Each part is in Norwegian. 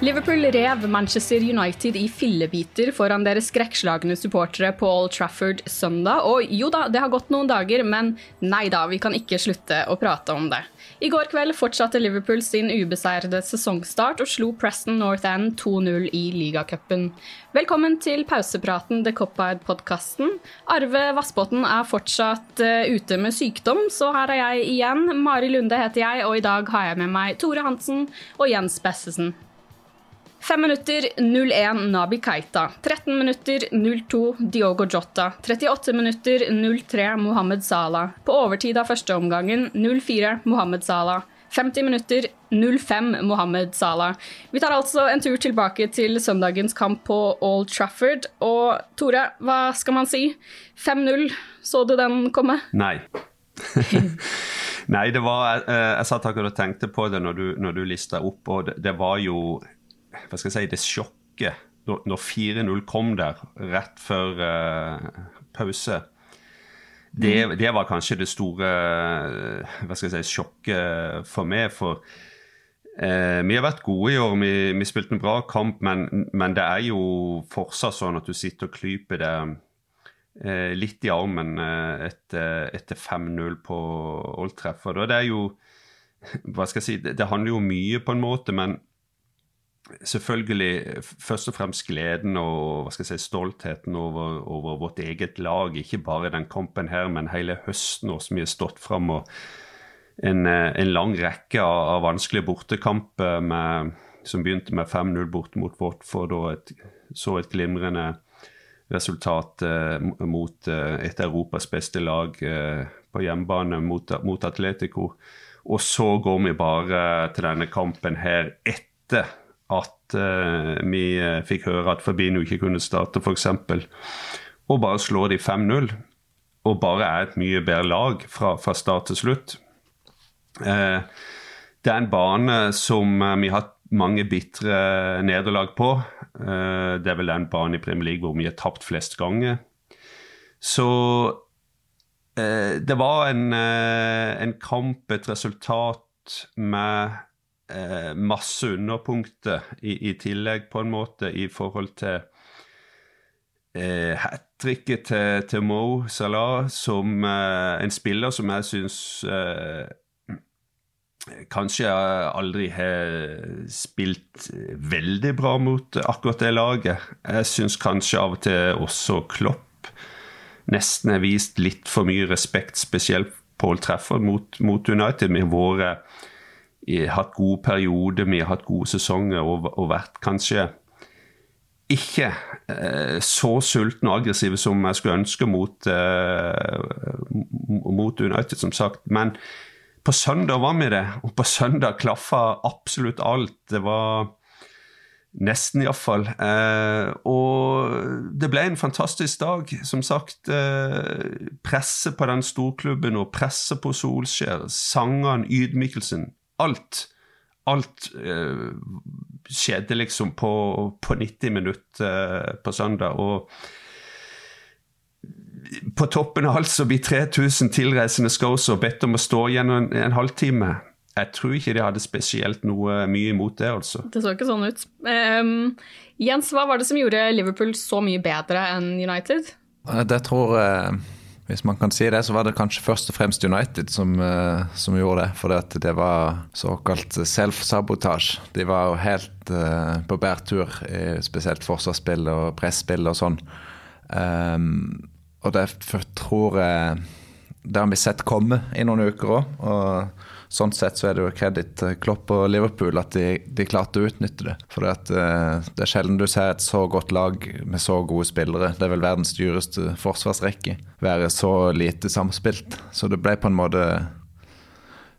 Liverpool rev Manchester United i fillebiter foran deres skrekkslagne supportere på Old Trafford søndag. Og jo da, det har gått noen dager, men nei da, vi kan ikke slutte å prate om det. I går kveld fortsatte Liverpool sin ubeseirede sesongstart og slo Preston North End 2-0 i ligacupen. Velkommen til pausepraten The Cop-Eyed-podkasten. Arve Vassbotn er fortsatt uh, ute med sykdom, så her er jeg igjen. Mari Lunde heter jeg, og i dag har jeg med meg Tore Hansen og Jens Bessesen. 5 minutter 0-1 Nabi Keita. 13 minutter 0-2 Diogo Jota. 38 minutter 0-3 Mohammed Salah. På overtid av førsteomgangen 0-4 Mohammed Salah. 50 minutter 0-5 Mohammed Salah. Vi tar altså en tur tilbake til søndagens kamp på Old Trafford. Og Tore, hva skal man si? 5-0, så du den komme? Nei. Nei, det var Jeg, jeg satt akkurat og tenkte på det når du, når du lista opp, og det, det var jo hva skal jeg si, det sjokket når, når 4-0 kom der rett før uh, pause. Det, Mm. det, var kanskje det store hva skal jeg si, sjokket for meg. For eh, vi har vært gode i år. Vi, vi spilte en bra kamp, men, men, det er jo fortsatt sånn at du sitter og klyper det eh, litt i armen eh, etter, etter 5-0 på Old Trafford. Og det er jo hva skal jeg si, det, det handler jo mye på en måte, men selvfølgelig først og fremst gleden og hva skal jeg si, stoltheten over, over, vårt eget lag. Ikke bare den kampen her, men hele høsten også vi har stått fram. og en, en, lang rekke av, av vanskelige bortekamper med, som begynte med 5-0 borte mot Watford og et, så et glimrende resultat eh, mot eh, et Europas beste lag eh, på hjemmebane mot, mot Atletico. Og så går vi bare til denne kampen her etter at uh, vi uh, fikk høre at Fabinho ikke kunne starte, f.eks. Og bare slå de 5-0. Og bare er et mye bedre lag fra, fra start til slutt. Uh, det er en bane som vi har hatt mange bitre nederlag på. det er vel den banen i Premier League hvor vi har tapt flest ganger. Så det var en, en kamp, et resultat med eh, masse underpunkter i, i, tillegg, på en måte, i forhold til eh, hat tricket til, til, Mo Salah, som eh, en spiller som jeg syns eh, kanskje aldri har spilt veldig bra mot akkurat det laget. Jeg syns kanskje av og til også Klopp nesten har vist litt for mye respekt, spesielt Paul Treffer mot, mot United. med våre vært hatt gode perioder, vi har hatt gode sesonger og, og vært kanskje ikke eh, så sultne og aggressive som jeg skulle ønske mot, eh, mot United, som sagt. Men på søndag var vi det, og på søndag klaffa absolutt alt. Det var Nesten, iallfall. Eh, og det ble en fantastisk dag. Som sagt, eh, presse på den storklubben og presse på Solskjær. Sangene, ydmykelsen. Alt. Alt eh, skjedde liksom på, på 90 minutter eh, på søndag. og på toppen av alt så blir 3000 tilreisende scouser bedt om å stå igjen en, en halvtime. Jeg tror ikke de hadde spesielt noe mye imot det, altså. Det så ikke sånn ut. Um, Jens, hva var det som gjorde Liverpool så mye bedre enn United? Eh, det tror jeg Hvis man kan si det, så var det kanskje først og fremst United som, eh, som gjorde det. For det var såkalt self-sabotasje. De var jo helt uh, på bærtur spesielt forsvarsspill og presspill og sånn. Um, og det tror jeg Det har vi sett komme i noen uker òg. Og sånn sett så er det jo kreditt Klopp og Liverpool at de, de klarte å utnytte det. For det, eh, det er sjelden du ser et så godt lag med så gode spillere. Det er vel verdens dyreste forsvarsrekke. Være så lite samspilt. Så det ble på en måte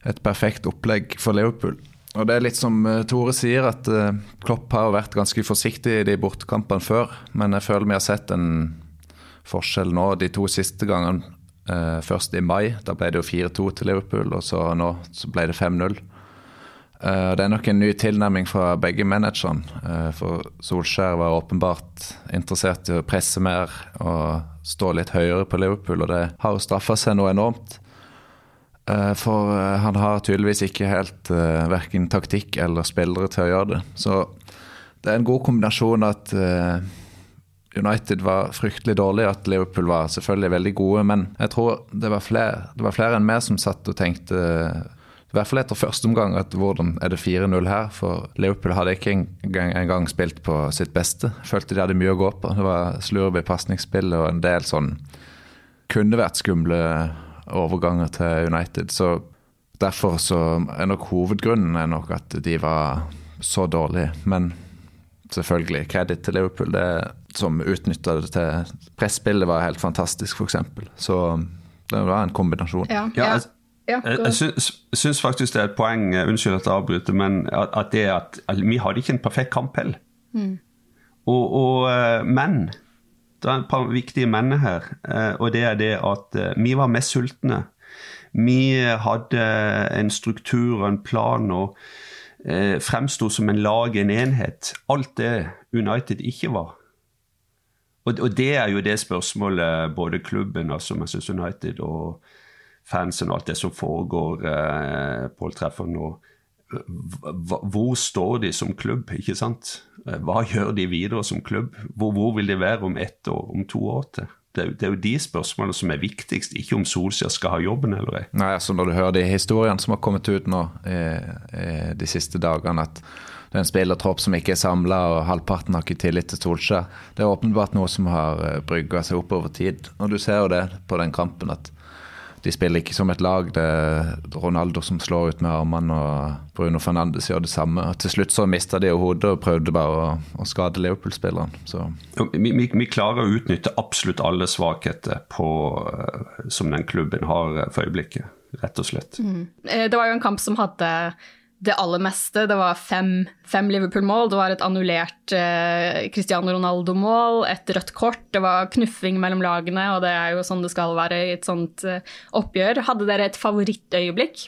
et perfekt opplegg for Liverpool. Og det er litt som eh, Tore sier, at eh, Klopp har vært ganske forsiktig i de bortekampene før. Men jeg føler vi har sett en forskjell nå de to siste gangene. Eh, først i mai, da ble det jo 4-2 til Liverpool, og så nå så ble det 5-0. Uh, det er nok en ny tilnærming fra begge managerne. Uh, for Solskjær var åpenbart interessert i å presse mer og stå litt høyere på Liverpool, og det har jo straffa seg noe enormt. Eh, for eh, han har tydeligvis ikke helt eh, verken taktikk eller spillere til å gjøre det. Så det er en god kombinasjon at United var fryktelig dårlig, at Liverpool var selvfølgelig veldig gode. Men jeg tror det var flere, det var flere enn meg som satt og tenkte i hvert fall etter første omgang at hvordan er det 4-0 her? For Liverpool hadde ikke engang en spilt på sitt beste. Følte de hadde mye å gå på. Det var slurv i pasningsspill og en del sånn kunne vært skumle overganger til United. Så derfor så er nok hovedgrunnen er nok at de var så dårlige. Men selvfølgelig kreditt til Liverpool. Det som utnytta det til Presspillet var helt fantastisk, f.eks. Så det var en kombinasjon. Ja, ja. Jeg, jeg syns, syns, faktisk det er et poeng, eh, unnskyld at jeg avbryter, men at, at det at, at vi hadde ikke en perfekt kamp heller. Mm. Og, og uh, men Det er et par viktige menn her, uh, og det er det at vi var mest sultne. Vi hadde en struktur og en plan og eh, fremsto som en lag, en enhet. Alt det United ikke var. Og, og det er jo det spørsmålet både klubben, altså Manchester United, og fansen og alt det som foregår eh, Pål treffer nå. Hvor står de som klubb, ikke sant? Hva gjør de videre som klubb? Hvor, hvor vil de være om ett år, om to år til? Det er, det er, jo de spørsmålene som er viktigst, ikke om Solskjær skal ha jobben eller ei. Nei, altså Når du hører de historiene som har kommet ut nå eh, eh, de siste dagene, at det er en spillertropp som ikke er samla, og halvparten har ikke tillit til Solskjær. Det er åpenbart noe som har eh, brygga seg opp over tid. Og du ser jo det på den kampen, at de spiller ikke som et lag. Det er Ronaldo som slår ut med armene, og Bruno Fernandes gjør det samme. Og til slutt så mista de hodet og prøvde bare å, å skade Liverpool-spilleren. Vi, vi, vi, klarer å utnytte absolutt alle svakheter på, eh, som den klubben har for øyeblikket, rett og slett. Mm. Det var jo en kamp som hadde det aller meste. Det var fem, fem Liverpool-mål. Det var et annullert eh, Cristiano Ronaldo-mål, et rødt kort, det var knuffing mellom lagene, og det er jo sånn det skal være i et sånt eh, oppgjør. Hadde dere et favorittøyeblikk?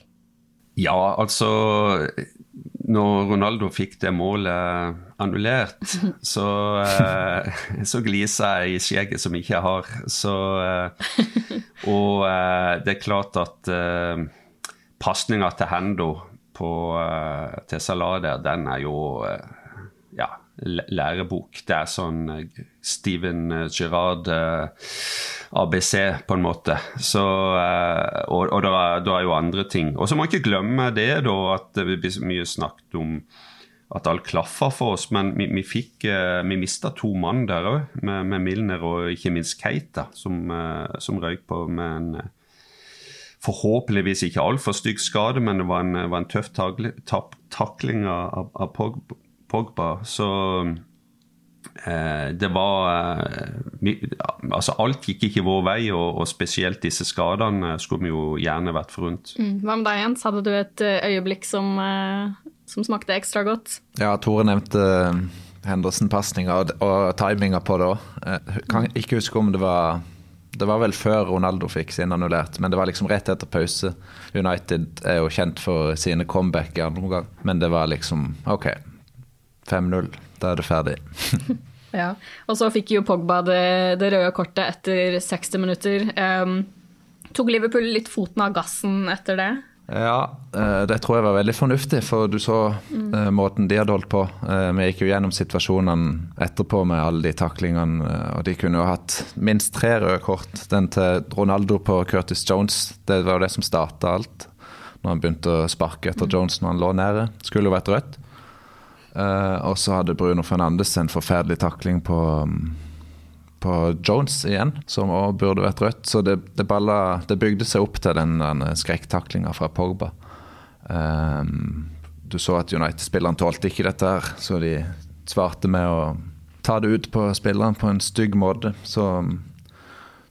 Ja, altså Når Ronaldo fikk det målet annullert, så, eh, så gliser jeg i skjegget som ikke jeg har. Så, eh, og eh, det er klart at eh, pasninga til Hendo på, uh, til Salade, den er jo uh, ja, lærebok. Det er sånn uh, Steven Girard ABC, på en måte. Så, og og det, er, er jo andre ting. Og så må man ikke glemme det, da, at det blir mye snakket om at alt klaffa for oss, men vi, vi fikk vi mista to mann der òg, med, med, Milner og ikke minst Keita, som, som røyk på med en forhåpentligvis ikke altfor stygg skade, men det var en, var en tøff takling av, av Pogba. Så eh, det var eh, Altså, alt gikk ikke vår vei, og, og, spesielt disse skadene skulle vi jo gjerne vært forunt. Mm. Hva med deg, Jens? Hadde du et eh, øyeblikk som, eh, som, smakte ekstra godt? Ja, Tore nevnte Henderson-pasninga og, og timinga på det òg. Kan ikke huske om det var Det var vel før Ronaldo fikk sin annullert, men det var liksom rett etter pause. United er jo kjent for sine comeback i andre omgang, men det var liksom OK. 5-0, da er det ferdig. ja, Og så fikk jo Pogba det, det røde kortet etter 60 minutter. Um, tok Liverpool litt foten av gassen etter det? Ja, eh, det tror jeg var veldig fornuftig, for du så mm. måten de hadde holdt på. Eh, vi gikk jo gjennom situasjonene etterpå med alle de taklingene, og de kunne jo hatt minst tre røde kort. Den til Ronaldo på Curtis Jones, det var jo det som starta alt. Når han begynte å sparke etter mm. Jones når han lå nede. Skulle jo vært rødt. Og så hadde Bruno Fernandes en forferdelig takling på mm, på Jones igjen, som òg burde vært rødt. Så det, det, balla, det, bygde seg opp til den, den skrekktaklinga fra Pogba. Um, du så at United-spillerne tålte ikke dette, her, så de svarte med å ta det ut på spilleren på en stygg måte. Så jeg um,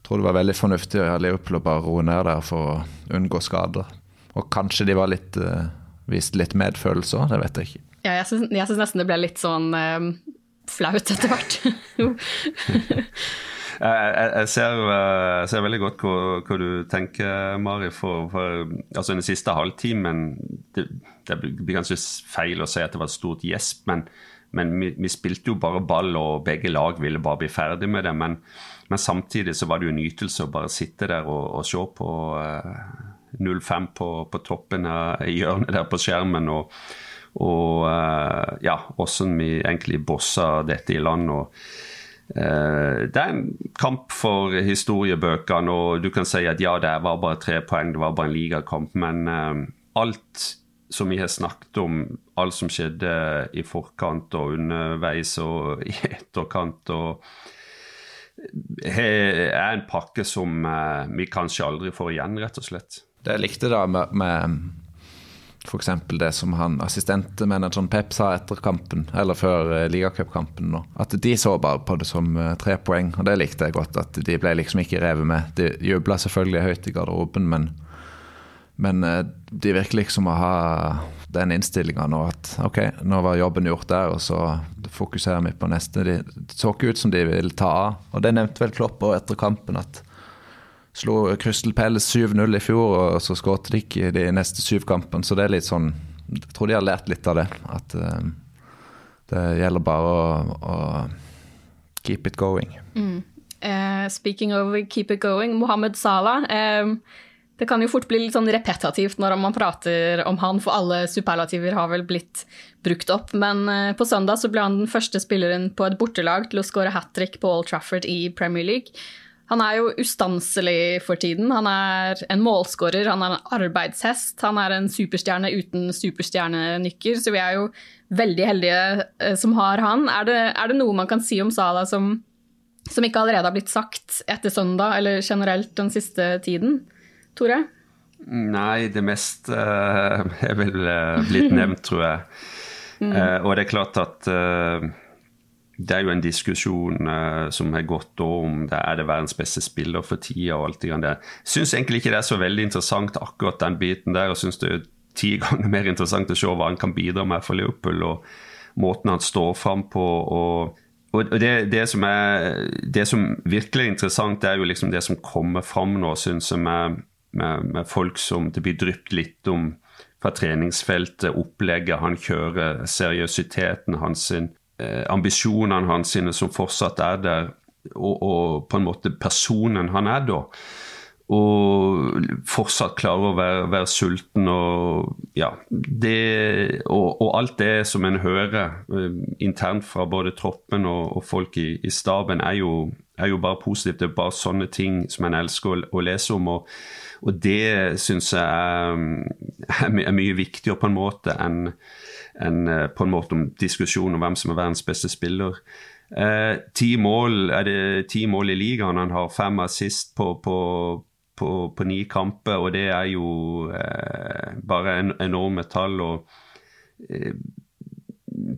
tror det var veldig fornuftig av Liverpool å bare roe ned der for å unngå skader. Og kanskje de var litt, uh, viste litt medfølelse òg, det vet jeg ikke. Ja, jeg syns nesten det ble litt sånn uh, flaut etter hvert. jeg, jeg, ser, eh, jeg, ser, veldig godt hva, du tenker, Mari. For, for altså den siste halvtimen det, det, blir kanskje feil å si at det var et stort gjesp, men, men vi, vi, spilte jo bare ball, og begge lag ville bare bli ferdig med det. Men, men samtidig så var det jo en nytelse å bare sitte der og, og se på uh, eh, 05 på, på toppen av hjørnet der på skjermen. og og uh, ja, hvordan vi egentlig bossa dette i land. og uh, Det er en kamp for historiebøkene, og du kan si at ja, det var bare tre poeng, det var bare en ligakamp, men uh, alt som vi har snakket om, alt som skjedde i forkant og underveis og i etterkant og er en pakke som vi kanskje aldri får igjen, rett og slett. Det jeg likte da med, med F.eks. det som han assistentmanageren Pep sa etter kampen, eller før eh, ligacupkampen. At de så bare på det som eh, tre poeng, og det likte jeg godt. At de ble liksom ikke revet med. De jubla selvfølgelig høyt i garderoben, men, men eh, de virker liksom å ha den innstillinga nå at OK, nå var jobben gjort der, og så fokuserer vi på neste. De, så ikke ut som de ville ta av. Og det nevnte vel Klopp etter kampen, at Slo Crystal Palace 7-0 i fjor, og så skåret de ikke de neste syv kampene. Så det er litt sånn Jeg tror de har lært litt av det. At uh, det gjelder bare å, å keep it going. Mm. Uh, speaking of keep it going, Mohammed Salah. Uh, det kan jo fort bli litt sånn repetativt når man prater om han, for alle superlativer har vel blitt brukt opp. Men på søndag så ble han den første spilleren på et bortelag til å skåre hat trick på Old Trafford i Premier League. Han er jo ustanselig for tiden. Han er en målskårer, han er en arbeidshest. Han er en superstjerne uten superstjernenykker, så vi er jo veldig heldige eh, som har han. Er det, er det noe man kan si om Salah som, som, ikke allerede har blitt sagt etter søndag, eller generelt den siste tiden? Tore? Nei, det meste uh, er vel uh, blitt nevnt, tror jeg. Mm. Uh, og det er klart at det er jo en diskusjon uh, som har gått om det er det verdens beste spiller for tida. og alt det der. Syns egentlig ikke det er så veldig interessant akkurat den biten der. og synes det er ti ganger mer interessant å se hva han kan bidra med for Liverpool, og måten han står fram på. og og det, det, som er, det, som virkelig er interessant, det er jo liksom det som kommer fram nå, syns jeg, med, med, med, folk som det blir drypt litt om fra treningsfeltet, opplegget han kjører, seriøsiteten hans, sin, ambisjonene hans sine som fortsatt er der, og, og, på en måte personen han er da. Og fortsatt klarer å være, være sulten og ja det, og, og, alt det som en hører uh, internt fra både troppen og, og folk i, i staben, er jo, er jo, bare positivt. Det er bare sånne ting som en elsker å, å lese om. og og det syns jeg er, er, mye viktigere på en måte enn en, eh, på en måte om diskusjon om hvem som er verdens beste spiller. Eh, ti mål er det ti mål i ligaen. Han har fem assist på, på, på, på ni kamper, og det er jo eh, bare en, enorme tall. og eh,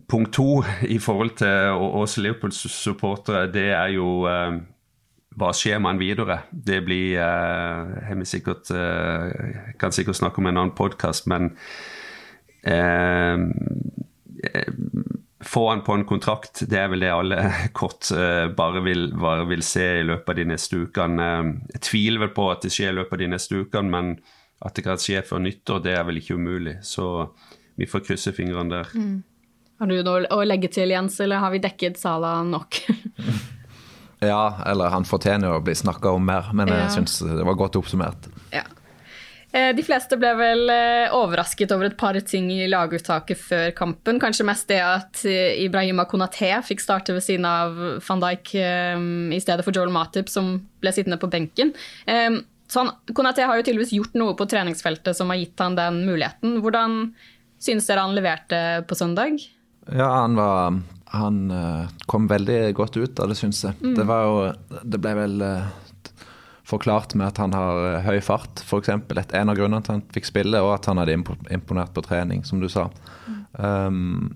Punkt to i forhold til oss Liverpool-supportere, det er jo eh, hva skjer med han videre? Det blir Jeg sikkert, uh, Kan sikkert snakke om en annen podkast, men uh, få han på en kontrakt, det er vel det alle kort uh, bare, vil, bare, vil, se i løpet av de neste ukene. Jeg tviler vel på at det skjer i løpet av de neste ukene, men at det kan skje før nyttår, det er vel ikke umulig. Så vi får krysse fingrene der. Mm. Har du noe å legge til, Jens, eller har vi dekket Sala nok? ja, eller han fortjener jo å bli snakka om mer, men jeg syns det var godt oppsummert. Eh, de fleste ble vel eh, overrasket over et par ting i laguttaket før kampen. Kanskje mest det at eh, Ibrahima Konaté fikk starte ved siden av van Dijk i stedet for Joel Matip, som ble sittende på benken. Så han, Konaté har jo tydeligvis gjort noe på treningsfeltet som har gitt han den muligheten. Hvordan synes dere han leverte på søndag? Ja, han var Han kom veldig godt ut av det, syns jeg. Mm. Det var jo Det ble vel forklart med at han har eh, høy fart, f.eks. En av grunnene til at han fikk spille, og at han hadde imponert på trening, som du sa. Um,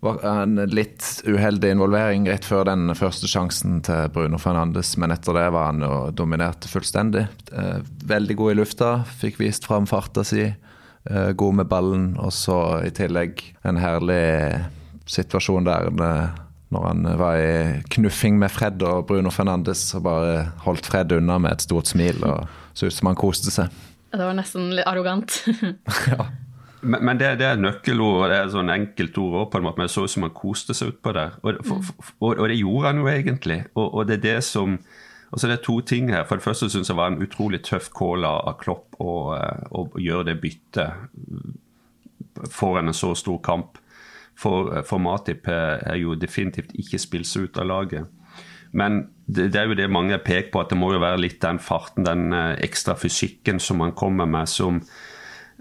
var en litt uheldig involvering rett før den første sjansen til Bruno Fernandes, men etter det var han og dominerte fullstendig. Eh, veldig god i lufta, fikk vist fram farta si, eh, god med ballen, og så i tillegg en herlig situasjon der når han var i knuffing med Fred og Bruno Fernandes og bare holdt Fred unna med et stort smil og så ut som han koste seg. Det var nesten litt arrogant. ja. Men, men det, det, er nøkkelord, det er sånn enkeltord òg, på en måte. Men det så ut som han koste seg utpå der. Og, for, for, og, og, det gjorde han jo egentlig. Og, og det er det som og så er det to ting her. For det første syns jeg var en utrolig tøff call av Klopp å gjøre det byttet foran en så stor kamp. For, for Matip er jo definitivt ikke spilt seg ut av laget. Men det, det, er jo det mange peker på, at det må jo være litt den farten, den eh, ekstra fysikken som han kommer med, som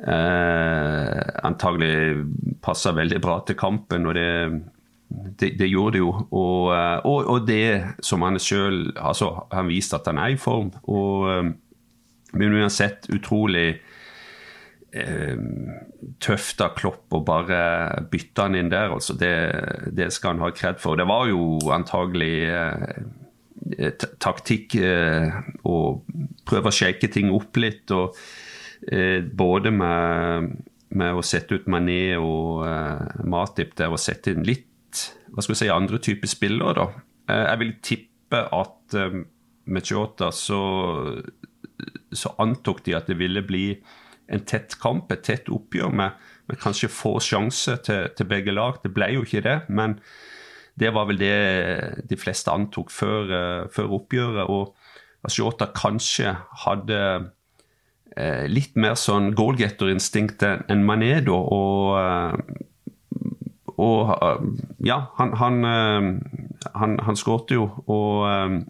eh, antagelig passer veldig bra til kampen. og det det, det, gjorde det jo. Og, eh, og, og det som han sjøl altså, Han viste at han er i form. Og, eh, men uansett utrolig eh, tøft av Klopp å bare bytte han inn der. altså Det, det skal han ha kred for. Det var jo antagelig eh, taktikk eh, å prøve å shake ting opp litt. og eh, Både med, med, å sette ut Mané og eh, Matip der og sette inn litt hva skal vi si, andre typer spillere. da. Eh, jeg vil tippe at eh, med Chota så, så antok de at det ville bli en tett kamp, et tett oppgjør med, med kanskje få sjanser til, til, begge lag. Det ble jo ikke det, men det var vel det de fleste antok før, uh, før oppgjøret. Og Ashota kanskje hadde eh, litt mer sånn goalgetter-instinkt enn Mané, da. Og, uh, og ja, han, han, han, han skårte jo, og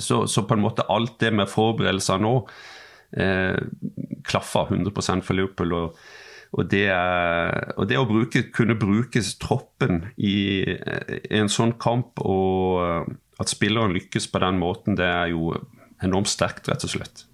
så, så, på en måte alt det med forberedelser nå eh, klaffa 100% for Liverpool. og, og det, og det, å bruke, kunne bruke troppen i, en sånn kamp, og at spilleren lykkes på den måten, det er jo enormt sterkt, rett og slett.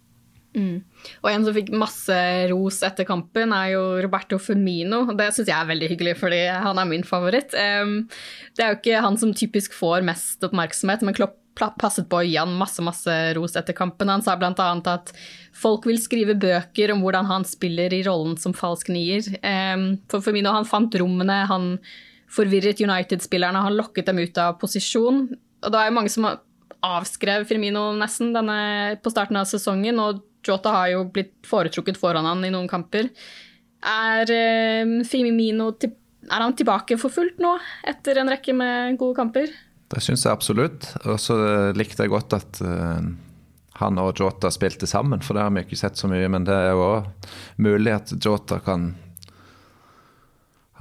Mm. Og en som fikk masse ros etter kampen, er jo Roberto Firmino. Det syns jeg er veldig hyggelig, fordi han er min favoritt. Det er jo ikke han som typisk får mest oppmerksomhet, men Klopp passet på å gi han masse masse ros etter kampen. Han sa bl.a. at folk vil skrive bøker om hvordan han spiller i rollen som falsk nier. For Firmino han fant rommene, han forvirret United-spillerne, han lokket dem ut av posisjon. Og da er jo mange som avskrev Firmino nesten denne, på starten av sesongen, og Jota har jo blitt foretrukket foran han i noen kamper. Er Firmino er han tilbake for fullt nå, etter en rekke med gode kamper? Det syns jeg absolutt. Og så likte jeg godt at uh, han og Jota spilte sammen, for det har vi ikke sett så mye. Men det er jo òg mulig at Jota kan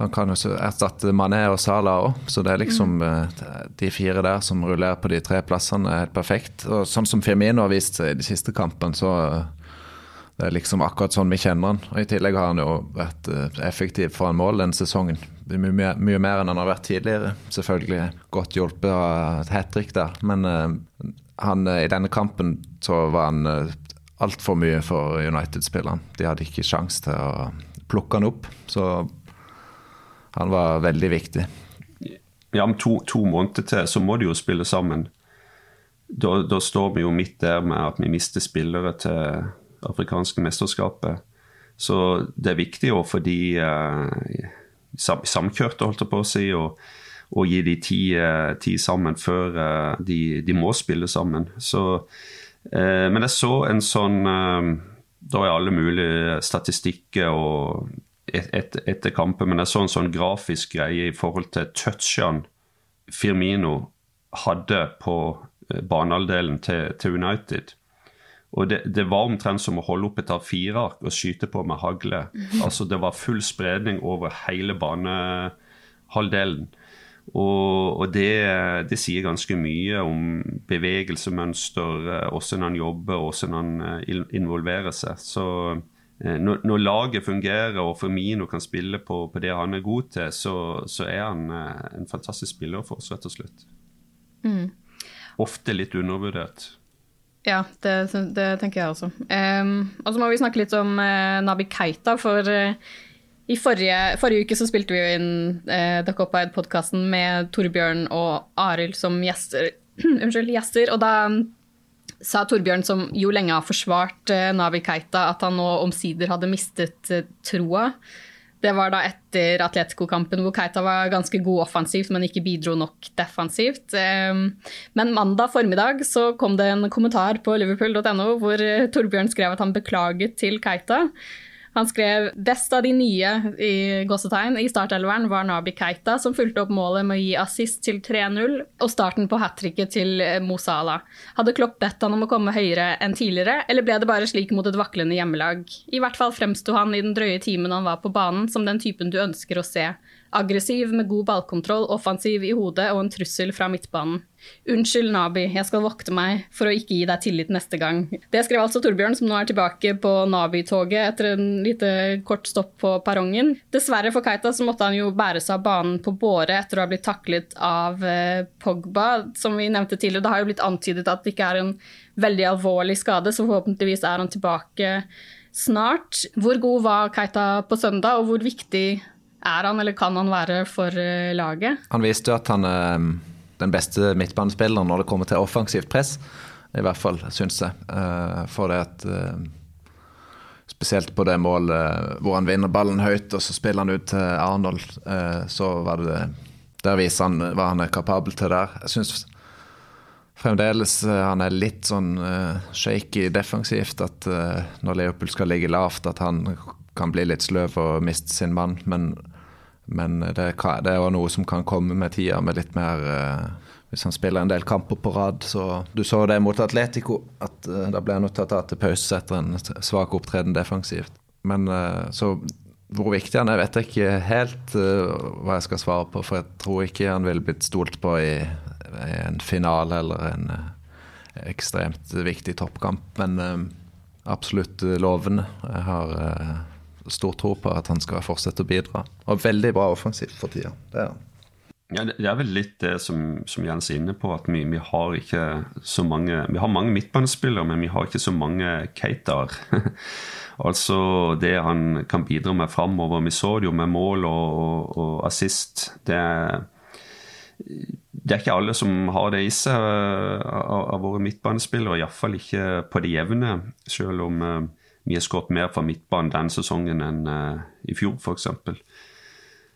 han kan jo erstatte Mané og Salah òg, så det er liksom mm. de fire der som rullerer på de tre plassene, er helt perfekt. Og sånn som Firmino har vist seg i de siste kampene, så det er liksom akkurat sånn vi kjenner han. Og I tillegg har han jo vært eh, effektiv foran mål denne sesongen. Mye, mye, mer enn han har vært tidligere. Selvfølgelig godt hjulpet av et hat trick der. Men han, i denne kampen så var han uh, altfor mye for United-spillerne. De hadde ikke sjanse til å plukke han opp. Så han var veldig viktig. Ja, om to, to måneder til så må de jo spille sammen. Da, da står vi jo midt der med at vi mister spillere til afrikanske mesterskapet. Så det er viktig òg fordi uh, sam, samkjørte, holdt jeg på å si. og og gi de ti, tid sammen før de, de, må spille sammen. Så, men jeg så en sånn Da er alle mulige statistikker og et, et, etter kampen, men jeg så en sånn grafisk greie i forhold til touchene Firmino hadde på banehalvdelen til, til United. Og det, det, var omtrent som å holde opp et A4-ark og skyte på med hagle. Altså Det var full spredning over hele banehalvdelen. Og, og det, det, sier ganske mye om bevegelsemønster, hvordan han jobber, hvordan han eh, involverer seg. Så eh, når, når laget fungerer og Firmino kan spille på, på det han er god til, så, så, er han eh, en fantastisk spiller for oss, rett og slett. Mm. Ofte litt undervurdert. Ja, det, det, tenker jeg også. Um, og så må vi snakke litt om uh, Nabi Keita, for uh, i forrige, forrige, uke så spilte vi jo inn eh, The Cop-Ide-podkasten med Torbjørn og Arild som gjester, unnskyld, gjester. Og da um, sa Torbjørn, som jo lenge har forsvart eh, Navi Keita, at han nå omsider hadde mistet eh, troa. Det var da etter Atletico-kampen hvor Keita var ganske god offensivt, men ikke bidro nok defensivt. Ehm, men mandag formiddag så kom det en kommentar på liverpool.no hvor Torbjørn skrev at han beklaget til Keita. Han skrev best av de nye i gåsetegn i startelveren var Nabi Keita, som fulgte opp målet med å gi assist til 3-0 og starten på hat tricket til Mozala. Hadde Klopp bedt han om å komme høyere enn tidligere, eller ble det bare slik mot et vaklende hjemmelag? I hvert fall fremsto han i den drøye timen han var på banen, som den typen du ønsker å se. Aggressiv med god ballkontroll, offensiv i hodet og en trussel fra midtbanen. Unnskyld, Nabi, jeg skal vokte meg for å ikke gi deg tillit neste gang. Det skrev altså Torbjørn, som nå er tilbake på Nabi-toget etter en lite kort stopp på perrongen. Dessverre for Keita så måtte han jo bære seg av banen på båre etter å ha blitt taklet av eh, Pogba. Som vi nevnte tidligere, det har jo blitt antydet at det ikke er en veldig alvorlig skade, så forhåpentligvis er han tilbake snart. Hvor god var Keita på søndag, og hvor viktig er han eller kan han være for eh, laget? Han viste at han eh, den beste midtbanespilleren når det kommer til offensivt press. I hvert fall, syns jeg. Eh, for det at Spesielt på det målet hvor han vinner ballen høyt, og så spiller han ut til Arnold. Så var det Der viser han hva han er kapabel til der. Jeg syns fremdeles han er litt sånn shaky defensivt. At når Leopold skal ligge lavt, at han kan bli litt sløv og miste sin mann. Men men det, det er jo noe som kan komme med tida, med litt mer uh, Hvis han spiller en del kamper på rad. Så du så det mot Atletico, at uh, da ble han nødt til å ta til pause etter en svak opptreden defensivt. Men uh, så hvor viktig han er, vet jeg ikke helt hva jeg skal svare på. For jeg tror ikke han ville blitt stolt på i, i en finale eller en ekstremt viktig toppkamp. Men absolutt lovende. Jeg har stor tro på at han skal fortsette å bidra. Og veldig bra offensivt for tida. Det er. Ja, det er vel litt det som, som Jens er inne på, at vi, vi, har ikke så mange Vi har mange midtbanespillere, men vi har ikke så mange Keitaer. altså det han kan bidra med framover. Vi så det jo med mål og, og, og assist. Det er, det er ikke alle som har det i seg av, av våre midtbanespillere, iallfall ikke på det jevne. Selv om uh, vi har skåret mer fra midtbanen denne sesongen enn uh, i fjor, f.eks.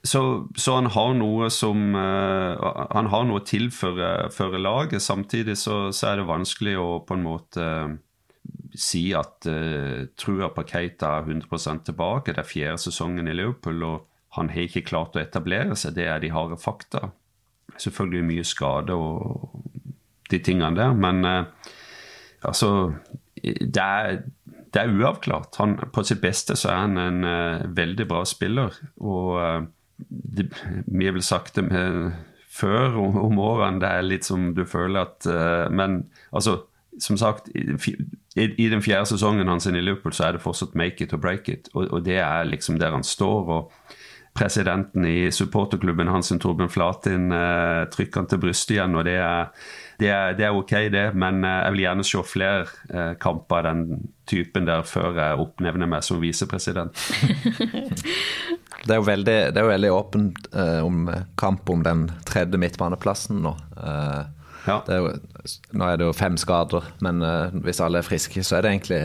Så, så han har noe som uh, Han har noe å tilføre laget. Samtidig så, så, er det vanskelig å på en måte uh, si at uh, trua på Keita er 100 tilbake. Det er fjerde sesongen i Liverpool, og han har ikke klart å etablere seg. Det er de harde fakta. Selvfølgelig mye skade og de tingene der, men altså det er det er uavklart. Han, på sitt beste så er han en uh, veldig bra spiller. Og uh, det, vi har vel sagt det med, før om, om årene, det er litt som du føler at uh, Men altså, som sagt, i, i, i, den fjerde sesongen hans i Liverpool så er det fortsatt make it or break it. Og, og det er liksom der han står. og presidenten i supporterklubben hans, Torben Flatin, trykker han til brystet igjen. og det er det er, det er, ok, det, men eh, jeg vil gjerne se flere eh, kamper av den typen der før jeg oppnevner meg som visepresident. det er jo veldig, det er jo veldig åpent eh, om kamp om den tredje midtbaneplassen nå. Eh, ja. er jo, nå er det jo fem skader, men eh, hvis alle er friske, så er det egentlig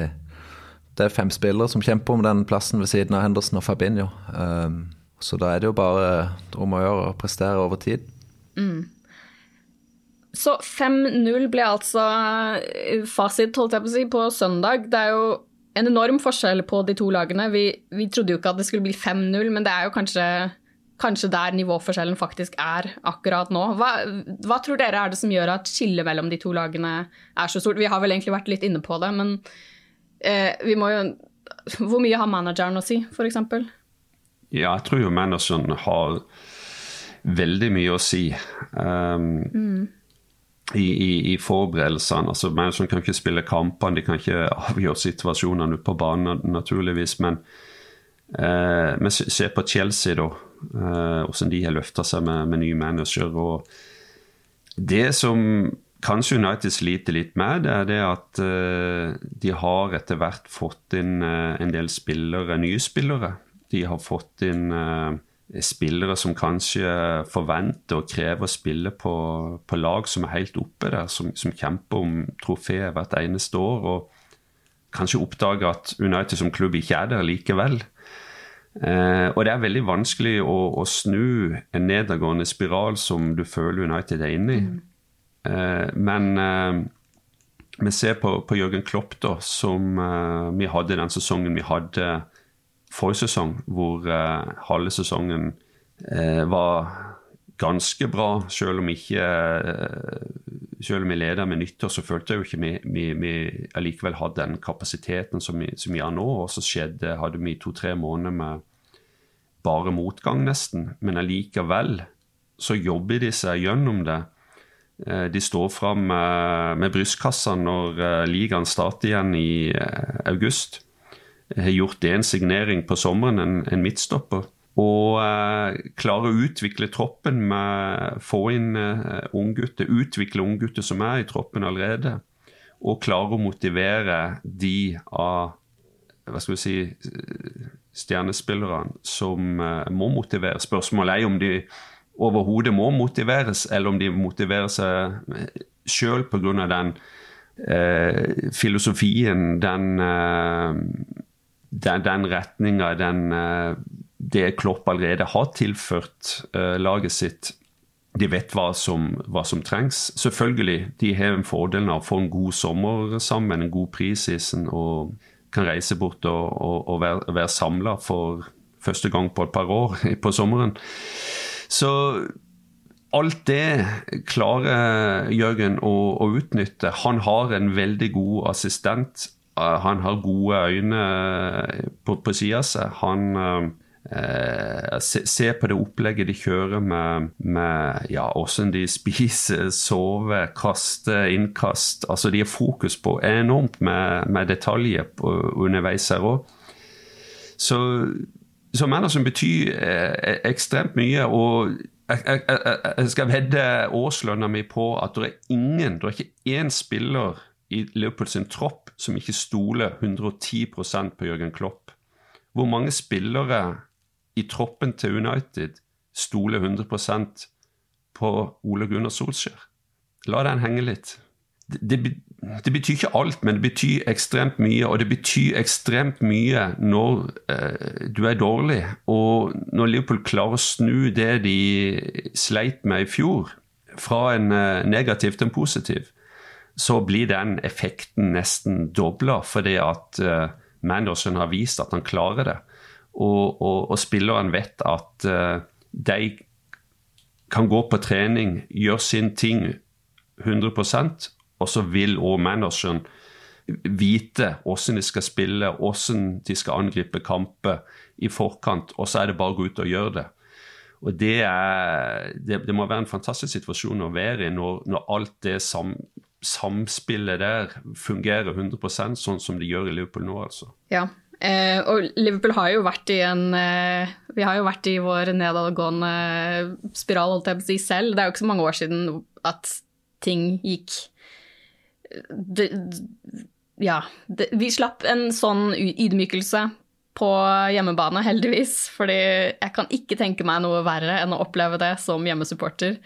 det er fem spillere som kjemper om den plassen ved siden av Henderson og Fabinho. Eh, Så da er det jo bare om å gjøre å prestere over tid. Så 5-0 ble altså eh, fasit, holdt jeg på å si, på søndag. Det er jo en enorm forskjell på de to lagene. Vi, vi trodde jo ikke at det skulle bli 5-0, men det er jo kanskje, kanskje der nivåforskjellen faktisk er akkurat nå. Hva, hva tror dere er det som gjør at skillet mellom de to lagene er så stort? Vi har vel egentlig vært litt inne på det, men eh, vi må jo Hvor mye har manageren å si, f.eks.? Ja, jeg tror jo manageren har veldig mye å si. Um, i, i, i forberedelsene. Altså, Manageren kan ikke spille kampene, de kan ikke avgjøre situasjonene på banen, naturligvis. Men, eh, men se se på Chelsea, da. Eh, hvordan de har løfta seg med, med ny manager. og Det som kanskje United sliter litt med, det er det at eh, de har etter hvert fått inn eh, en del spillere, nye spillere. De har fått inn eh, spillere som kanskje forventer og krever å spille på, på lag som er helt oppe der, som, som kjemper om trofeet hvert eneste år. Og kanskje oppdager at United som klubb ikke er der likevel. Eh, og det er veldig vanskelig å, å, snu en nedadgående spiral som du føler United er inne i. Eh, men eh, vi ser på, på Jørgen Klopp, da, som eh, vi hadde den sesongen vi hadde forrige sesong, hvor eh, halve sesongen eh, var ganske bra, selv om ikke eh, selv om vi leder med nyttår, så følte jeg jo ikke vi, vi, vi allikevel hadde den kapasiteten som vi, har nå. Og så skjedde, hadde vi to-tre måneder med bare motgang, nesten. Men allikevel så jobber de seg gjennom det. Eh, De står fram med, med brystkassa når eh, ligaen starter igjen i eh, august. Har gjort det en signering på sommeren, en, en midtstopper. Og eh, klare å utvikle troppen med få inn eh, unggutter, utvikle unggutter som er i troppen allerede. Og klare å motivere de av hva skal vi si, stjernespillerne som eh, må motiveres. Spørsmålet er om de overhodet må motiveres, eller om de motiverer seg sjøl pga. den eh, filosofien, den eh, den, den retninga, eh, det Klopp allerede har tilført uh, laget sitt. De vet hva som, hva som, trengs. Selvfølgelig, de har en fordel av å få en god sommer sammen, en god prisisen, og kan reise bort og, og, og være, være samla for første gang på et par år på sommeren. Så alt det klarer Jørgen å, å utnytte. Han har en veldig god assistent han har gode øyne eh, på, på sida seg. Han eh, se, se, på det opplegget de kjører med, med ja, hvordan de spiser, sover, kaster, innkast. Altså De har fokus på enormt med, med detaljer på, underveis her òg. Så, så Manderson betyr eh, ekstremt mye. og jeg, jeg, jeg skal vedde årslønna mi på at det er ingen, det er ikke én spiller i Liverpool sin tropp som ikke stoler 110% på Jørgen Klopp. Hvor mange spillere i troppen til United stoler 100% på Ole Gunnar Solskjær? La den henge litt. Det, det, det, betyr ikke alt, men det betyr ekstremt mye. Og det betyr ekstremt mye når eh, du er dårlig. Og når Liverpool klarer å snu det de sleit med i fjor, fra en eh, negativ til en positiv, så blir den effekten nesten dobla, fordi at uh, Manderson har vist at han klarer det. Og, og, og spilleren vet at uh, de kan gå på trening, gjøre sin ting 100% og så vil òg Manderson vite hvordan de skal spille, hvordan de skal angripe kamper i forkant, og så er det bare å gå ut og gjøre det. Og det, er, det, det må være en fantastisk situasjon å være i når, når alt det sam, samspillet der fungerer 100% sånn som de gjør i Liverpool nå, altså. Ja, eh, og Liverpool har jo vært i en eh, Vi har jo vært i vår nedadgående spiral, holdt jeg på å si, selv. Det er jo ikke så mange år siden at ting gikk det, Ja. Det, vi slapp en sånn ydmykelse på hjemmebane, heldigvis. Fordi jeg kan ikke tenke meg noe verre enn å oppleve det som hjemmesupporter.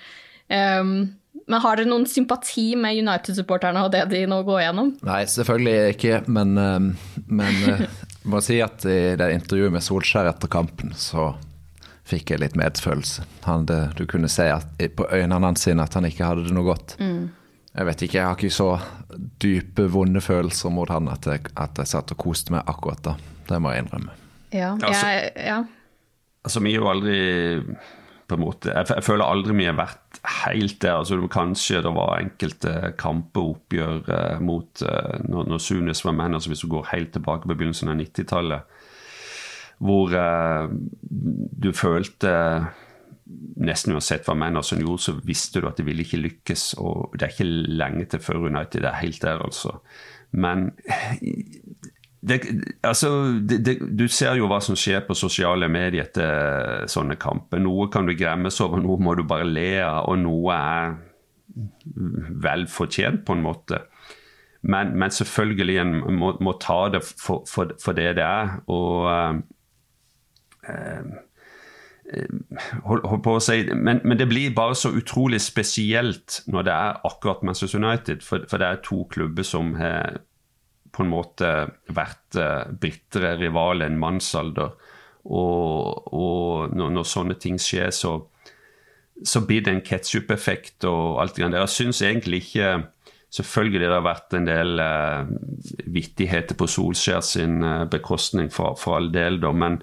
Um, men har dere noen sympati med United-supporterne og det de nå går gjennom? Nei, selvfølgelig ikke, men, eh, men jeg eh, må si at i det intervjuet med Solskjær etter kampen, så fikk jeg litt medfølelse. Han, det, du kunne se at, på øynene hans at han ikke hadde det noe godt. Jeg vet ikke, jeg har ikke så dype, vonde følelser mot han at jeg, at jeg satt og koste meg akkurat da. Det må jeg innrømme. Ja, Altså- jeg, ja. Altså, vi er jo aldri på en måte, jeg, jeg føler aldri vi har vært helt der. altså Kanskje det var enkelte kamper oppgjør eh, mot eh, når, når Sunes var menn, altså hvis du går helt tilbake på begynnelsen av 90-tallet, hvor eh, du følte nesten uansett hva Manderson gjorde, så visste du at det ville ikke lykkes. Og det er ikke lenge til før United er helt der, altså. Men det, altså, det, det, du ser jo hva som skjer på sosiale medier etter sånne kamper. Noe kan du gremmes over, noe må du bare le av, og noe er vel fortjent, på en måte. Men, men selvfølgelig en må, må ta det for, for, for, det det er. Og eh, hold, hold på å si, men, men, det blir bare så utrolig spesielt når det er akkurat Manchester United. For, for det er to klubber som har på en måte vært uh, bitre rivaler en mannsalder. Og, og når, når, sånne ting skjer, så, så blir det en ketsjup-effekt og alt det der. Jeg syns egentlig ikke Selvfølgelig det har vært en del eh, vittigheter på Solskjær sin eh, bekostning, for, for all del, da, men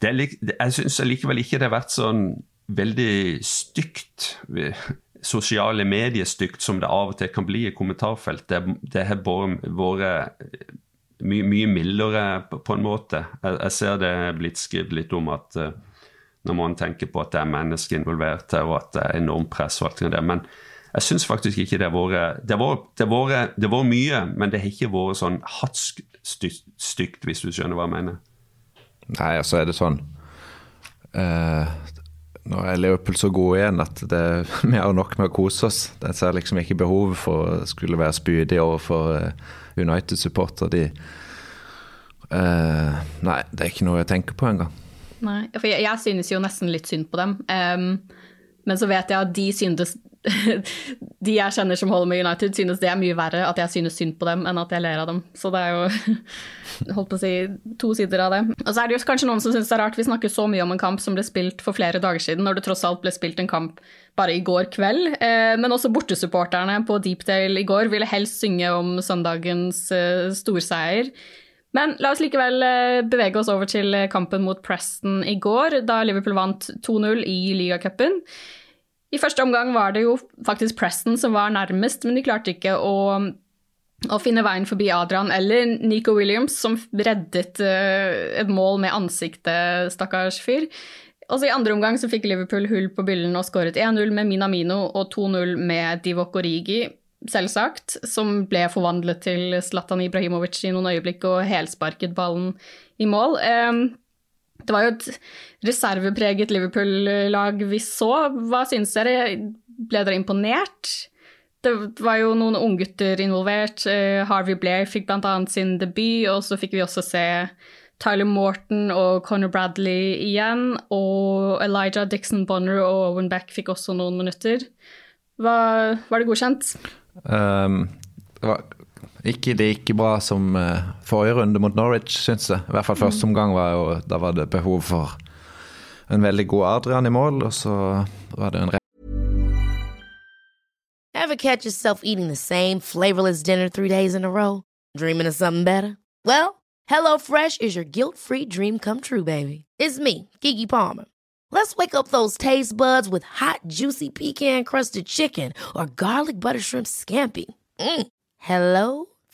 det er, jeg syns allikevel ikke det har vært sånn veldig stygt sosiale medier stygt som det av og til kan bli i kommentarfelt. Det, har vært mye, mye mildere på, en måte. Jeg, jeg ser det er blitt skrevet litt om at uh, når man tenker på at det er mennesker involvert her, og at det er enormt press og alt det. Men jeg syns faktisk ikke det har vært Det har vært mye, men det har ikke vært sånn hatsk stygt, hvis du skjønner hva jeg mener. Nei, altså er det sånn uh, nå er Liverpool så gode igjen at det, vi har nok med å kose oss. Jeg ser liksom ikke behovet for å skulle være spydig overfor United-supporter. De uh, Nei, det er ikke noe jeg tenker på engang. Nei, for jeg, jeg, synes jo nesten litt synd på dem. Um, men så vet jeg at de synes De jeg kjenner som holder med United, synes det er mye verre at jeg synes synd på dem, enn at jeg ler av dem. Så det er jo holdt på å si to sider av det. Og så er det jo kanskje noen som synes det er rart vi snakker så mye om en kamp som ble spilt for flere dager siden, når det tross alt ble spilt en kamp bare i går kveld. Eh, men også bortesupporterne på Deepdale i går ville helst synge om søndagens eh, storseier. Men la oss likevel bevege oss over til kampen mot Preston i går, da Liverpool vant 2-0 i ligacupen. I første omgang var det jo faktisk Preston som var nærmest, men de klarte ikke å, å finne veien forbi Adrian eller Nico Williams, som reddet uh, et mål med ansiktet, stakkars fyr. Også I andre omgang så fikk Liverpool hull på byllen og skåret 1-0 med Minamino og 2-0 med Divok Origi selvsagt, som ble forvandlet til Zlatan Ibrahimovic i noen øyeblikk og helsparket ballen i mål. Det var jo et reservepreget Liverpool-lag vi så. Hva syns dere? Ble dere imponert? Det var jo noen unggutter involvert. Harvey Blair fikk bl.a. sin debut, og så fikk vi også se Tyler Morton og Conor Bradley igjen. Og Elijah Dixon Bonner og Owen Beck fikk også noen minutter. Var, var det godkjent? Um, det var ikke like bra som uh, forrige runde mot Norwich, syns jeg. I hvert fall første omgang var jo Da var det behov for en veldig god Adrian i mål, og så var det en Ever catch yourself eating the same flavorless dinner three days in a row? Dreaming of something better? Well, HelloFresh is your guilt-free dream come true, baby. It's me, Kiki Palmer. Let's wake up those taste buds with hot, juicy pecan crusted chicken or garlic butter shrimp scampi. Mm. Hello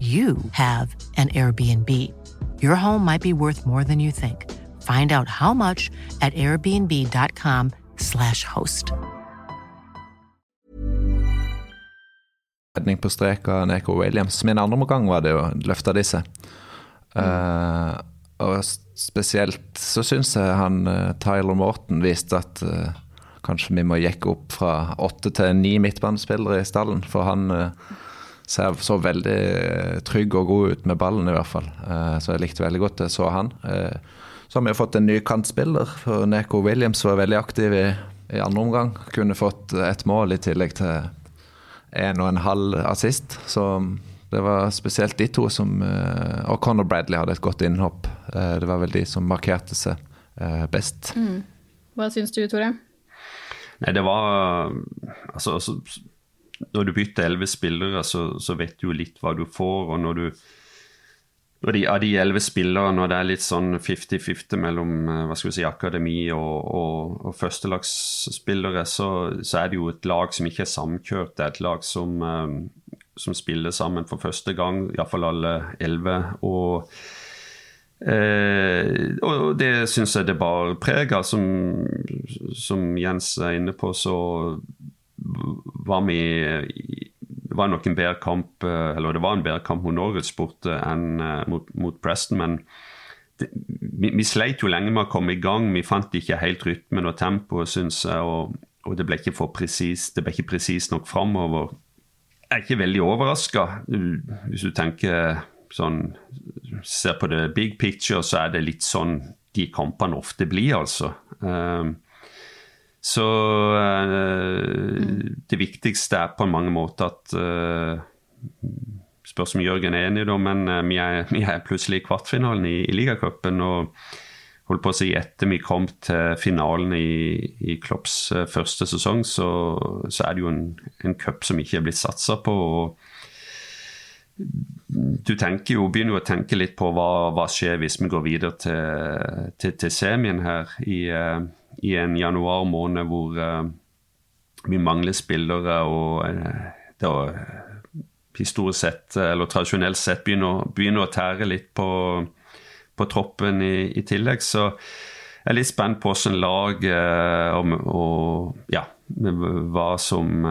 you have an Airbnb. Your home might be worth more than you think. Find out how much at airbnb.com/slash host. redning på strek av Neko Williams. Min andre omgang var det jo løfte disse. Mm. Uh, og spesielt så syns jeg han eh, Tyler Morton viste at uh, kanskje vi må jekke opp fra åtte til ni midtbanespillere i stallen. For han eh, ser så veldig trygg og god ut med ballen, i hvert fall. Eh, så jeg likte veldig godt det. Så han. Eh, så har vi fått en ny kantspiller. Neko Williams var veldig aktiv i, i andre omgang. Kunne fått et mål i tillegg til en og en halv assist. Så det var spesielt de to som eh, Og Conor Bradley hadde et godt innhopp. Eh, Det var vel de som markerte seg best. best. Hva syns du, Tore? Nei, det var Altså, altså når du bytter elleve spillere, så, så vet du jo litt hva du får. Og når du når de, av de elleve spillere, når det er litt sånn 50-50 mellom eh, hva skal vi si, akademi og, og, og førstelagsspillere, så, så er det jo et lag som ikke er samkjørt. Det er et lag som, eh, som spiller sammen for første gang, iallfall alle elleve. Og, eh, og det syns jeg det bar preg av. Som, som Jens er inne på, så var vi det var nok en bedre kamp eh, eller det var en bedre kamp mot Norwich borte enn eh, mot, mot Preston. Men det, vi, vi, sleit jo lenge med å komme i gang. Vi fant ikke helt rytmen og tempoet, syns jeg. Og, og, det ble ikke for presis, det ble ikke presist nok framover. Jeg er ikke veldig overraska. Hvis du tenker sånn Ser på det big picture, så er det litt sånn de kampene ofte blir, altså. Um, så uh, det viktigste er på mange måter at uh, Spørs om Jørgen er enig, da, men uh, vi, er, vi, er, plutselig i kvartfinalen i, i ligacupen. Og holdt på å si etter vi kom til finalen i, i Klopps første sesong, så, så, er det jo en, en cup som ikke er blitt satsa på. og du tenker jo, begynner jo å tenke litt på hva, hva skjer hvis vi går videre til, til, til semien her i i en januar måned hvor uh, vi mangler spillere og uh, da historisk sett, eller tradisjonelt sett, begynner, begynner å tære litt på, på troppen i, i, tillegg. Så jeg er litt spent på hvordan lag og, og, ja, hva som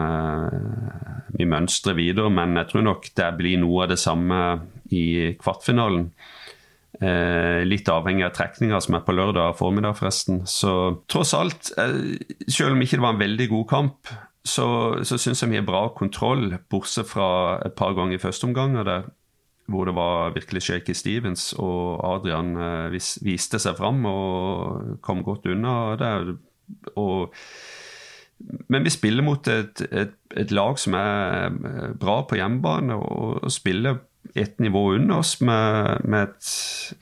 vi mønstrer videre. Men jeg tror nok det blir noe av det samme i kvartfinalen. Eh, litt avhengig av trekninga som er på lørdag formiddag, forresten. Så tross alt, eh, selv om ikke det var en veldig god kamp, så, så syns jeg vi har bra kontroll, bortsett fra et par ganger i første omgang hvor det var virkelig shaky Stevens, og Adrian eh, vis, viste seg fram og kom godt unna der. Og, men vi spiller mot et, et, et, lag som er eh, bra på hjemmebane, og, og spiller et nivå under oss, med, med et,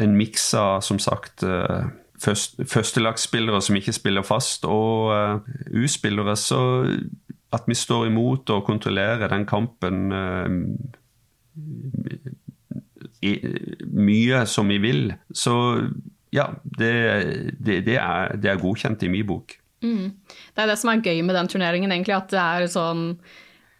en miks av som sagt uh, først, førstelagsspillere som ikke spiller fast, og uh, U-spillere. Så at vi står imot og kontrollerer den kampen uh, i, mye som vi vil, så ja, det, det, det, er, det er, godkjent i min bok. Mm. Det er det som er gøy med den turneringen, egentlig, at det er sånn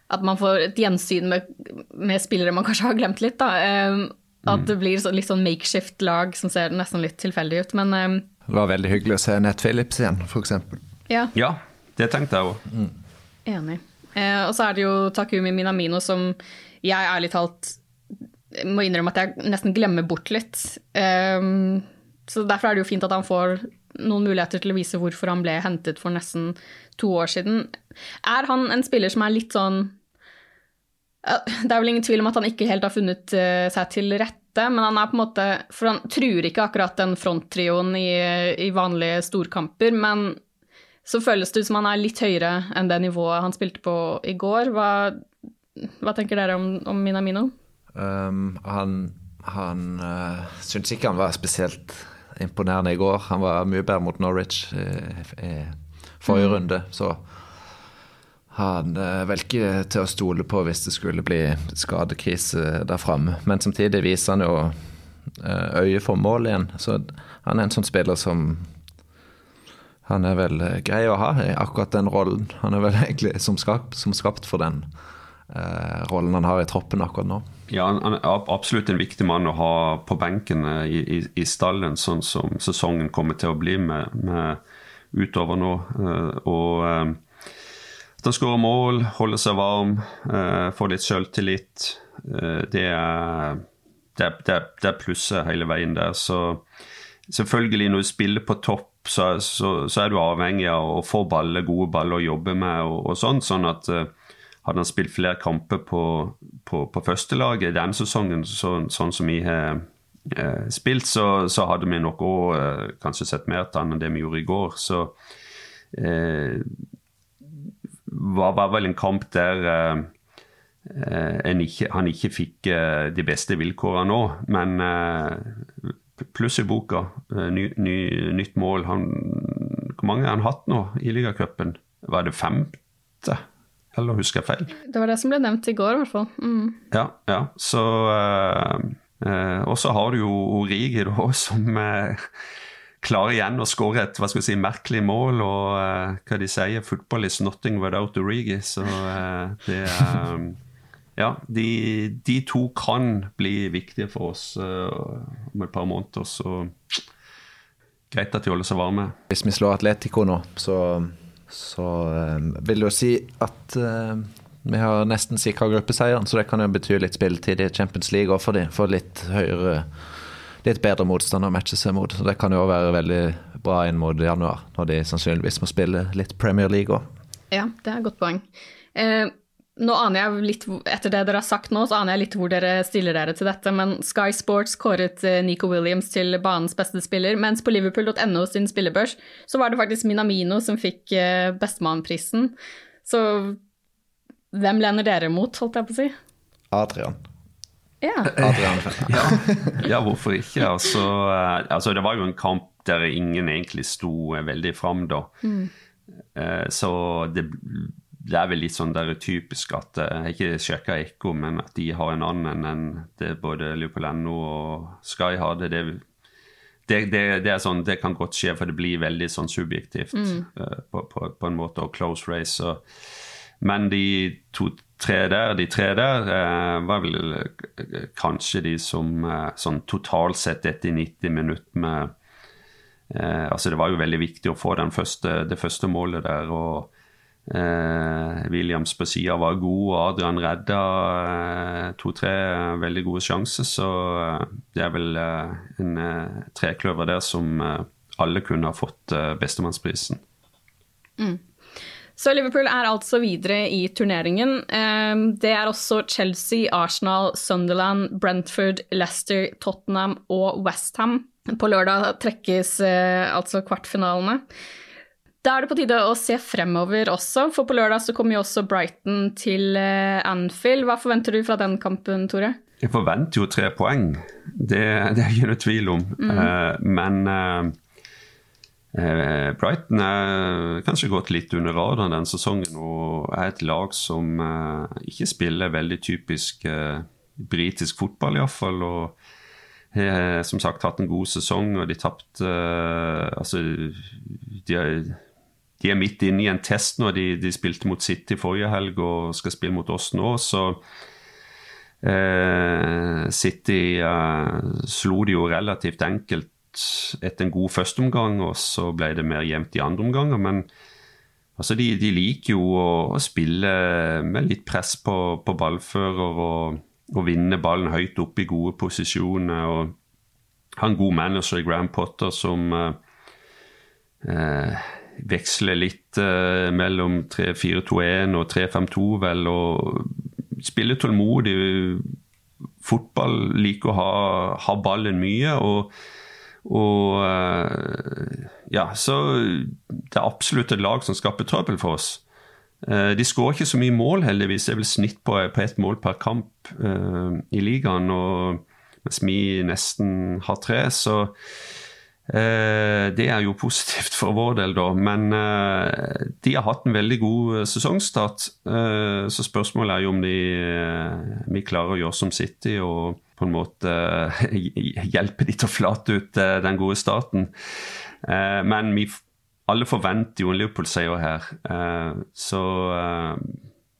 at man får et gjensyn med, med, spillere man kanskje har glemt litt. da. Um, at det blir så, litt sånn makeshift-lag som ser nesten litt tilfeldig ut, men um, Det var veldig hyggelig å se Nett Phillips igjen, f.eks. Ja. ja, det tenkte jeg òg. Mm. Enig. Uh, og så er det jo Takumi Minamino som jeg ærlig talt må innrømme at jeg nesten glemmer bort litt. Um, så derfor er det jo fint at han får noen muligheter til å vise hvorfor han ble hentet for nesten to år siden. Er han en spiller som er litt sånn Det er vel ingen tvil om at han ikke helt har funnet uh, seg til rette, men han er på en måte For han truer ikke akkurat den fronttrioen i, i vanlige storkamper, men så føles det ut som han er litt høyere enn det nivået han spilte på i går. Hva, hva tenker dere om, om Minamino? Um, han han uh, syntes ikke han var spesielt imponerende i går. Han var mye bedre mot Norwich i, i forrige mm. runde. Så han er vel ikke til å stole på hvis det skulle bli skadekrise der framme. Men samtidig viser han jo uh, øye for mål igjen. Så han er en sånn spiller som han er vel grei å ha i akkurat den rollen. Han er vel egentlig som skapt, som skapt for den uh, rollen han har i troppen akkurat nå. Ja, han er absolutt en viktig mann å ha på benken eh, i, i, i stallen, sånn som sesongen kommer til å bli med, med utover nå. Og at han skårer mål, holder seg varm, uh, får litt selvtillit, det er det, er plusset hele veien der. Så selvfølgelig, når du spiller på topp, så, så, så er du avhengig av å få baller, gode baller å jobbe med og, og sånn. Sånn at hadde han spilt flere kamper på, på, på førstelaget denne sesongen, så, sånn som vi har eh, spilt, så, så, hadde vi nok òg eh, kanskje sett mer til han enn det vi gjorde i går. Så eh, var, var vel en kamp der eh, eh ikke, han ikke fikk eh, de beste vilkårene nå, men pluss i boka. Ny, ny, nytt mål. Han, hvor mange har han hatt nå i ligacupen? Var det femte? Eller husker jeg feil? Det var det som ble nevnt i går, i hvert fall. Mm. Ja, ja. Så eh, Og så har du jo Origi, da, som uh, klarer igjen å skåre et hva skal vi si, merkelig mål. Og hva de sier 'football is nothing without Origi'. Så det er um, Ja, de, de, to kan bli viktige for oss om et par måneder. Så greit at de holder seg varme. Hvis vi slår Atletico nå, så så vil jo si at uh, vi har nesten sikra gruppeseieren, så det kan jo bety litt spilletid i Champions League òg for dem. For litt høyere Litt bedre motstand å matche seg mot. Så det kan jo være veldig bra inn mot januar, når de sannsynligvis må spille litt Premier League òg. Ja, det er et godt poeng. Eh, nå aner jeg litt, Etter det dere har sagt nå, så aner jeg litt hvor dere stiller dere til dette, men Sky Sports kåret eh, Nico Williams til banens beste spiller, mens på liverpool.no sin spillebørs så var det faktisk Minamino som fikk eh, bestemannprisen. Så hvem lener dere mot, holdt jeg på å si? Adrian. Ja. Ja. ja, hvorfor ikke? Altså, eh, altså, det var jo en kamp der ingen egentlig sto veldig fram, da. Mm. Så det det er vel litt sånn der typisk at eh, Jeg har ikke sjekka Ekko, men at de har en annen enn det både Liverpool.no og Sky hadde. Det, det, det, det, sånn, det kan godt skje, for det blir veldig sånn subjektivt mm. uh, på, på, på, en måte, og close race. Så. Men de to-tre der, de tre der, eh, var vel uh, kanskje de som sånn totalt sett etter 90 minutter med Altså, det var jo veldig viktig å få første, det første målet der. og Eh, Williams på sida var god, og Adrian redda eh, to-tre veldig gode sjanser. Så eh, det er vel eh, en eh, trekløver der som eh, alle kunne ha fått bestemannsprisen. Mm. Så Liverpool er altså videre i turneringen. Det er også Chelsea, Arsenal, Sunderland, Brentford, Leicester, Tottenham og Westham. På lørdag trekkes altså kvartfinalene. Da er det på tide å se fremover også, for på lørdag så kommer jo også Brighton til eh, Anfield. Hva forventer du fra den kampen, Tore? Jeg forventer jo tre poeng, det, det er ikke noe tvil om. Mm. Uh, men uh, Brighton er kanskje gått litt under radaren den sesongen og er et lag som eh, ikke spiller veldig typisk britisk fotball, iallfall. Og har som sagt hatt en god sesong, og de tapte Altså, de er, de er midt inne i en test nå. De, de, spilte mot City forrige helg og skal spille mot oss nå. Så eh, City eh, slo de jo relativt enkelt etter en god førsteomgang, og så ble det mer jevnt i andre omganger. Men altså, de, de, liker jo å, å, spille med litt press på, på ballfører og, og, vinne ballen høyt oppe i gode posisjoner. og ha en god manager i Grand Potter som eh, eh, veksle litt eh, mellom 3-4-2-1 og 3-5-2, vel, og spiller tålmodig. Fotball liker å ha, ha ballen mye. og og eh, ja, så det er absolutt et lag som skaper trøbbel for oss. Eh, de skårer ikke så mye mål, heldigvis. Det er vel snitt på, på ett mål per kamp uh, i ligaen. Og, mens vi nesten har tre. Så uh, det er jo positivt for vår del, da. Men uh, de har hatt en veldig god sesongstart. så spørsmålet er jo om de, vi klarer å gjøre som City og på en måte hjelpe de til å flate ut den gode starten. men vi alle forventer jo en Liverpool-seier her. så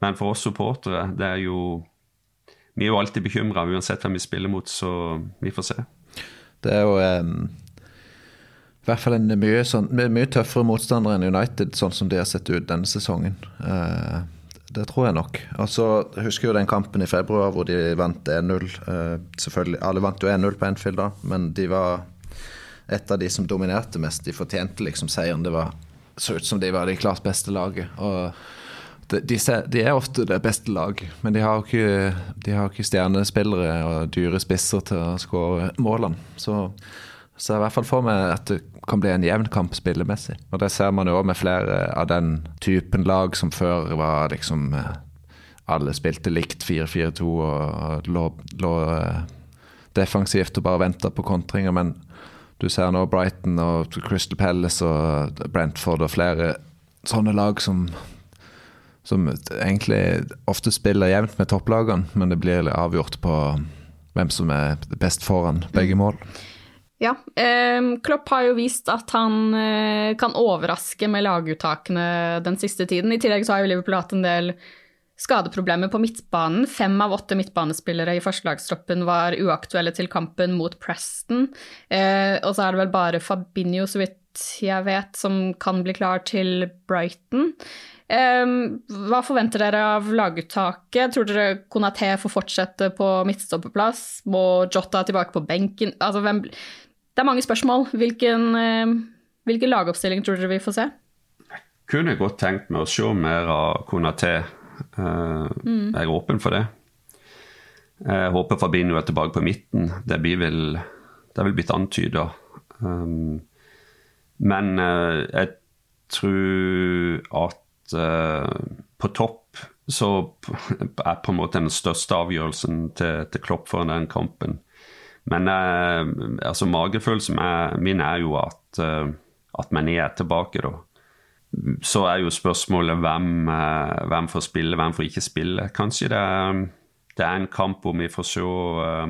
Men for oss supportere, det er jo vi er jo alltid bekymra uansett hvem vi spiller mot, så vi får se. Det er jo um, i hvert fall en mye, sånn, mye, tøffere motstander enn United, sånn som de har sett ut denne sesongen. Uh, det tror jeg nok. Altså, jeg husker jo den kampen i februar hvor de vant 1-0. Uh, selvfølgelig, Alle vant jo 1-0 på Enfield, da, men de var et av de som dominerte mest. De fortjente liksom seieren. Det var, så ut som de var det klart beste laget. og de, de, er ofte det beste lag, men de har ikke, de har ikke stjernespillere og dyre spisser til å skåre målene. Så, så i hvert fall for meg at det kan bli en jevn kamp spillemessig. Og det ser man jo òg med flere av den typen lag som før var liksom eh, Alle spilte likt 4-4-2 og lå, lå eh, defensivt og bare venta på kontringer. Men du ser nå Brighton og Crystal Palace og Brentford og flere sånne lag som som egentlig ofte spiller jevnt med topplagene, men det blir avgjort på hvem som er best foran begge mål. Ja, eh, Klopp har jo vist at han eh, kan overraske med laguttakene den siste tiden. I tillegg så har jo Liverpool hatt en del skadeproblemer på midtbanen. Fem av åtte midtbanespillere i førstelagstroppen var uaktuelle til kampen mot Preston. Eh, og så er det vel bare Fabinho, så vidt jeg vet, som kan bli klar til Brighton. Um, hva forventer dere av laguttaket? Tror dere Konaté får fortsette på midtstoppeplass? Må Jota tilbake på benken? Altså, hvem... Det er mange spørsmål. Hvilken, uh, hvilken lagoppstilling tror dere vi får se? Jeg kunne godt tenkt meg å se mer av Konaté. Uh, mm. Jeg er åpen for det. Jeg håper Fabinho er tilbake på midten. Det, blir vel, det er vel blitt antyda. Um, men jeg tror at på topp så er på en måte den største avgjørelsen til, til Klopp foran den kampen. Men eh, altså magefølelsen min er jo at, uh, at Mané er tilbake, da. Så er jo spørsmålet hvem, hvem får spille, hvem får ikke spille. Kanskje det det er en kamp hvor vi får se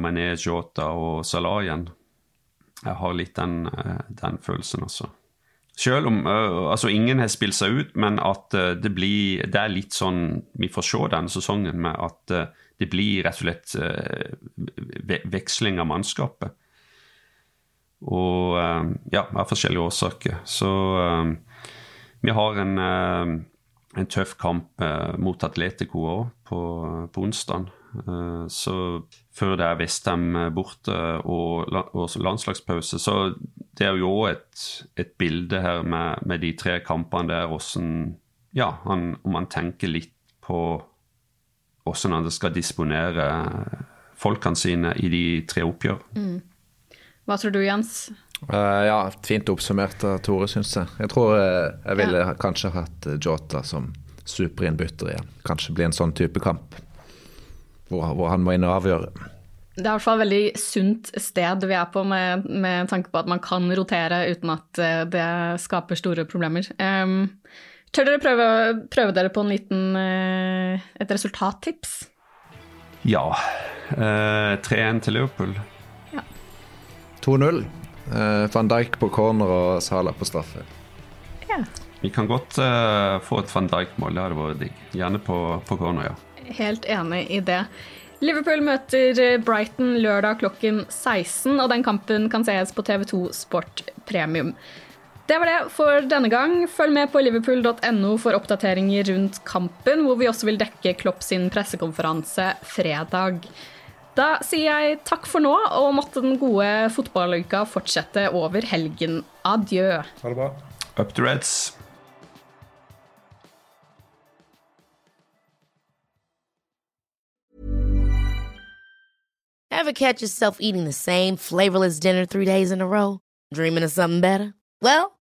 Mané, Jota og Salah igjen. Jeg har litt den, den følelsen, altså. Selv om altså ingen har spilt seg ut, men at det blir Det er litt sånn vi får se denne sesongen, med at det blir rett og slett uh, veksling av mannskapet. Og ja, av forskjellige årsaker. Så vi har en, en tøff kamp mot Atletico òg på, på onsdag. Så før det er Vestheim borte og, og landslagspause, så det er jo òg et, et, bilde her med, med, de tre kampene der, hvordan Ja, han, om han tenker litt på hvordan han skal disponere folkene sine i de tre oppgjør. Mm. Hva tror du, Jens? Uh, ja, fint oppsummert av Tore, syns jeg. Jeg tror uh, jeg ville ja. kanskje hatt eh, Jota som superinnbytter igjen. Kanskje bli en sånn type kamp hvor, hvor han må inn og avgjøre. Det er i hvert fall et veldig sunt sted vi er på, med, med, tanke på at man kan rotere uten at det skaper store problemer. Um, tør dere prøve, prøve, dere på en liten, uh, et resultattips? Ja. Eh, 3-1 til Liverpool. Ja. 2-0. Eh, Van Dijk på corner og Sala på straffe. Ja. Vi kan godt eh, få et Van Dijk-mål, det hadde vært digg. Gjerne på, på corner, ja. Helt enig i det. Liverpool møter eh, Brighton lørdag klokken 16, og den kampen kan sees på TV2 Sport Premium. Det var det for denne gang. Følg med på liverpool.no for oppdateringer rundt kampen, hvor vi også vil dekke Klopp sin pressekonferanse fredag. Da sier jeg takk for nå, og måtte den gode fotballuka fortsette over helgen. Adjø. Ha det bra. Up the Reds. Ever catch yourself eating the same flavorless dinner three days in a row? Dreaming of something better? Well,